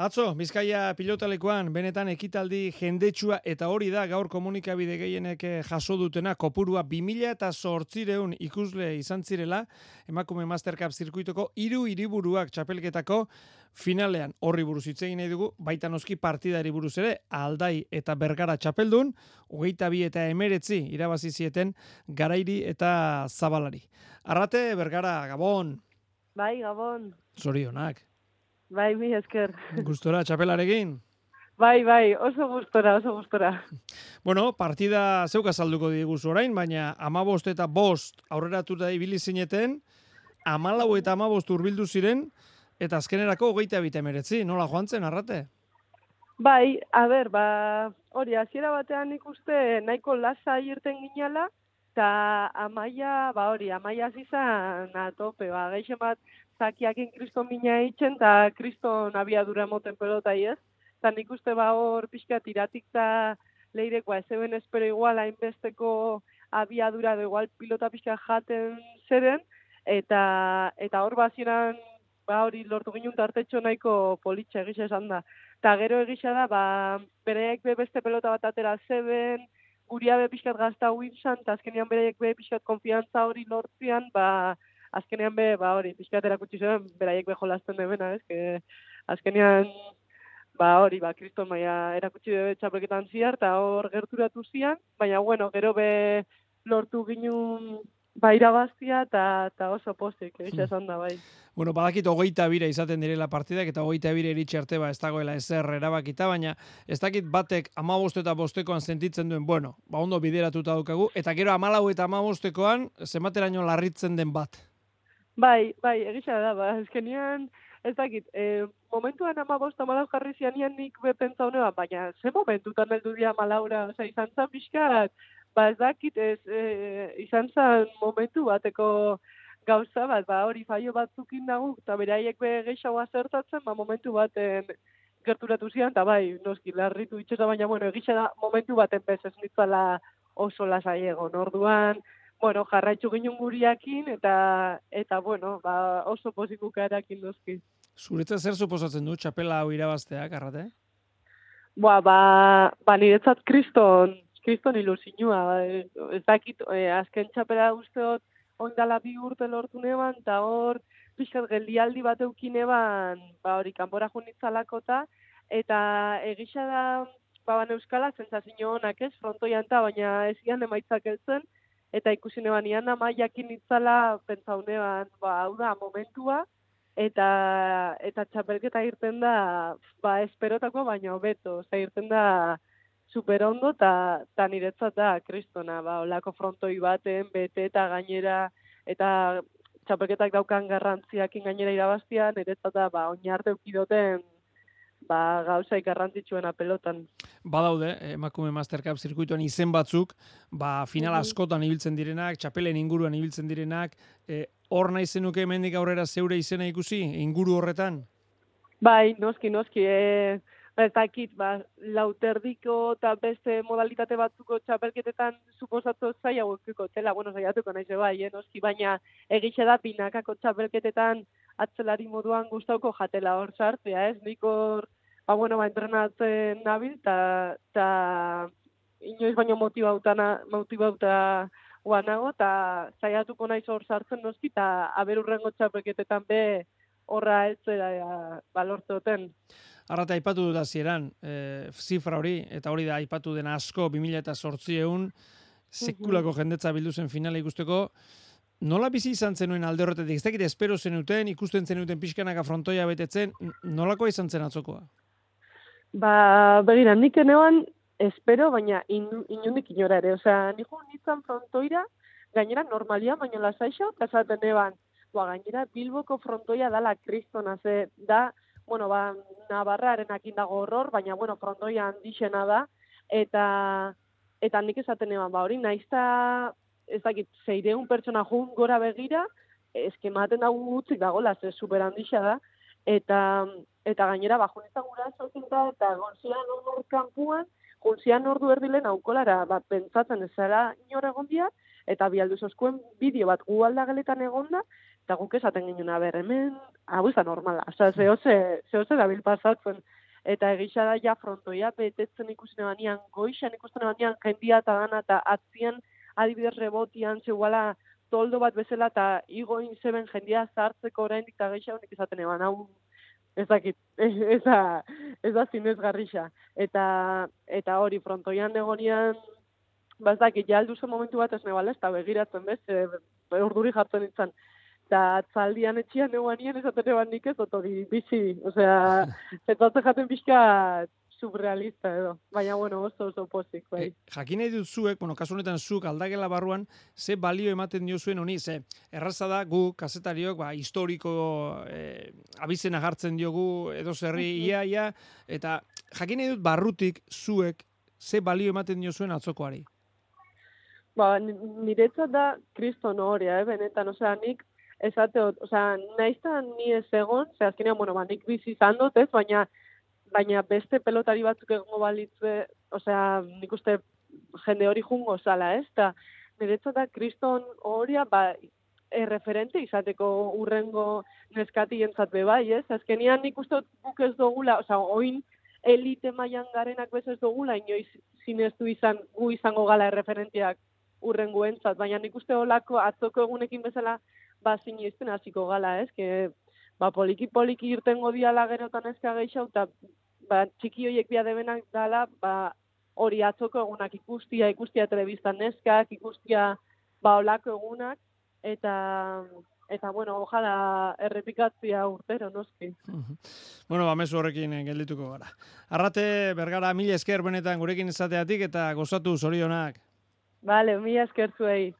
Atzo, Bizkaia pilotalekuan, benetan ekitaldi jendetsua eta hori da gaur komunikabide gehienek eh, jaso dutena, kopurua 2000 eta sortzireun ikusle izan zirela, emakume Mastercap zirkuitoko hiru hiriburuak txapelketako finalean horri buruz hitz egin nahi dugu, baita noski partidari buruz ere, aldai eta bergara txapeldun, hogeita bi eta emeretzi irabazi zieten garairi eta zabalari. Arrate, bergara, gabon! Bai, gabon! Zorionak! Bai, mi esker. Gustora, txapelarekin? Bai, bai, oso gustora, oso gustora. Bueno, partida zeuka salduko diguz orain, baina amabost eta bost aurreratuta ibili zineten, amalau eta amabost urbildu ziren, eta azkenerako hogeita bite meretzi, nola joan zen, arrate? Bai, a ber, ba, hori, hasiera batean ikuste nahiko lasa irten ginala, eta amaia, ba hori, amaia zizan atope, ba, geixen bat, zakiakin kriston mina eitzen, eta kriston abiadura moten pelota ez. Eta nik uste ba hor pixka tiratik da leirekoa, ez eben espero igual hainbesteko abiadura da igual pilota pixka jaten zeren, eta eta hor bazieran ba hori lortu ginen tartetxo nahiko politxe egisa esan da. Eta gero egisa da, ba, bereek be beste pelota bat atera zeben, guria be pixkat gazta huintzan, eta azkenean bereek be pixkat konfiantza hori lortzian, ba, azkenean be, ba hori, pixkat erakutsi zuen, beraiek be jolasten debena, ez? Que, azkenean, ba hori, ba, kriston maia erakutsi bebe txapelketan ziar, eta hor gerturatu zian, baina, bueno, gero be lortu ginun ba irabaztia eta oso postik, egitza hmm. esan da, bai. Bueno, badakit hogeita bire izaten direla partidak, eta hogeita bire eritxe arte ba ez dagoela ezer erabakita, baina ez dakit batek amabost eta bostekoan sentitzen duen, bueno, ba ondo bideratuta daukagu, eta gero amalau eta amabostekoan zenbateraino larritzen den bat. Bai, bai, egisa da, ba, ezkenian, ez dakit, e, momentuan ama bosta malau jarri zianian nik bepentza honeba, baina ze momentutan heldu dia malaura, oza, izan zan bizkat, ba, ez dakit, ez, e, izan zan momentu bateko gauza bat, ba, hori faio batzukin nago, eta beraiek be geixagoa zertatzen, ba, momentu baten gerturatu zian, eta bai, noski, larritu itxosa, baina, bueno, egisa da, momentu baten bez ez nitzala oso lasai egon, orduan, bueno, jarraitzu ginen guriakin, eta, eta bueno, ba, oso pozikuka erakin dozki. Zuretza zer suposatzen du, txapela hau irabazteak, arrate? Ba, ba, ba niretzat kriston, kriston ilusinua, ba, ez dakit, e, azken txapela usteot, oindala bi urte lortu neban, eta hor, pixkat geldialdi bat eukineban, ba, hori, kanbora junitzalakota, eta egisa da, ba, ban euskala, zentzazio honak ez, frontoian ta, baina ez gian emaitzak eltzen, eta ikusi neban ian ama jakin itzala pentsaunean, ba, hau da, momentua, eta eta txapelketa irten da, ba, esperotako baina hobeto, oza, irten da super ondo, eta ta niretzat da, kristona, ba, olako frontoi baten, bete eta gainera, eta txapelketak daukan garrantziakin gainera irabaztia, niretzat da, ba, oinarte ukidoten, ba, gauza ikarrantzitsuena pelotan. Badaude, emakume Mastercap zirkuituan izen batzuk, ba, final askotan ibiltzen direnak, txapelen inguruan ibiltzen direnak, e, hor nahi zenuke hemendik aurrera zeure izena ikusi, inguru horretan? Bai, noski, noski, e, ez dakit, ba, lauterdiko eta beste modalitate batzuko txapelketetan suposatu zaila guztiko tela, bueno, zaiatuko nahi bai, eh, noski, baina egitxe da binakako txapelketetan atzelari moduan gustauko jatela hor sartzea, ez? Nik hor, ba, bueno, ba, entrenatzen nabil, eta ta, inoiz baino motibauta, motibauta guanago, eta zaiatuko naiz hor sartzen noski, eta aberurrengo txapelketetan be horra ez da balortzoten. Arrata aipatu dut azieran, e, zifra hori, eta hori da aipatu dena asko, 2000 eta sortzieun, sekulako jendetza bildu zen finale ikusteko, Nola bizi izan zenuen alde horretetik? Ez dakit espero zenuten, ikusten zenuten pixkanaka frontoia betetzen, nolako izan zen atzokoa? Ba, begira, nik enean espero, baina in, inundik inora ere. Osea, niko nintzen frontoira, gainera normalia, baina lasaixo, kasaten eban, ba, gainera Bilboko frontoia dala kristona, ze da, bueno, ba, Navarraren dago horror, baina, bueno, frontoia handixena da, eta eta nik esaten eban, ba, hori, naizta ez dakit, zeireun pertsona jun gora begira, eskematen dago gutzik dago, ze super handixa da, eta, eta gainera, ba, juneta gura da, eta gonzian hor kanpuan, gonzian ordu erdilen aukolara, ba, pentsatzen ez zara inor egondia, eta bialdu zoskuen bideo bat gu aldageletan egonda, eta guk esaten ginen, ber, hemen, izan normala, oza, zehose, zehose dabil pasatzen, eta egisa da ja frontoia betetzen ikusten banian, goixan ikusten banian, jendia eta gana, eta atzien adibidez rebotian, zehuala, toldo bat bezala, eta igoin zeben jendia zartzeko oraindik eta geisha honik izaten eban, hau ez dakit, ez da, ez da zinez garrixa. Eta, eta hori, frontoian egonian, ba ez dakit, ja momentu bat ez nebala, ez da begiratzen bez, e, urduri jartzen nintzen. Eta atzaldian etxian eguanien esaten eban nik ez, otori, bizi, osea, zetzatzen jaten pixka surrealista edo. Baina, bueno, oso oso pozik, bai. E, jakin nahi dut zuek, bueno, kasu honetan zuek aldagela barruan, ze balio ematen dio zuen honi, ze erraza da gu, kasetariok, ba, historiko e, abizena jartzen diogu edo zerri ia, ia, eta jakin nahi dut barrutik zuek ze balio ematen dio zuen atzokoari? Ba, niretzat da kriston horia, eh, benetan, osea, nik esate, osea, naizta ni ez egon, ze azkenean, bueno, ba, nik bizi izan dut, ez, baina baina beste pelotari batzuk egongo balitze, osea, nik uste jende hori jungo zala, ez? Ta, niretzat da, kriston horia, ba, erreferente izateko urrengo neskati entzat bai, ez? Azkenian nik uste guk ez dugula, osea, oin elite maian garenak bez ez dugula, inoiz zineztu izan, gu izango gala erreferentiak urrengo entzat, baina nik uste holako atzoko egunekin bezala, ba, zinezten hasiko gala, ez? Que, ba, poliki poliki irtengo diala gerotan ezka gehiago, eta ba, txiki horiek bia debenak dala, ba, hori atzoko egunak ikustia, ikustia telebiztan neskak, ikustia ba, olako egunak, eta eta bueno, ojala errepikatzia urtero, noski. bueno, ba, mesu horrekin eh, geldituko gara. Arrate, bergara, mila esker benetan gurekin izateatik eta gozatu zorionak. Vale, mila esker zuei.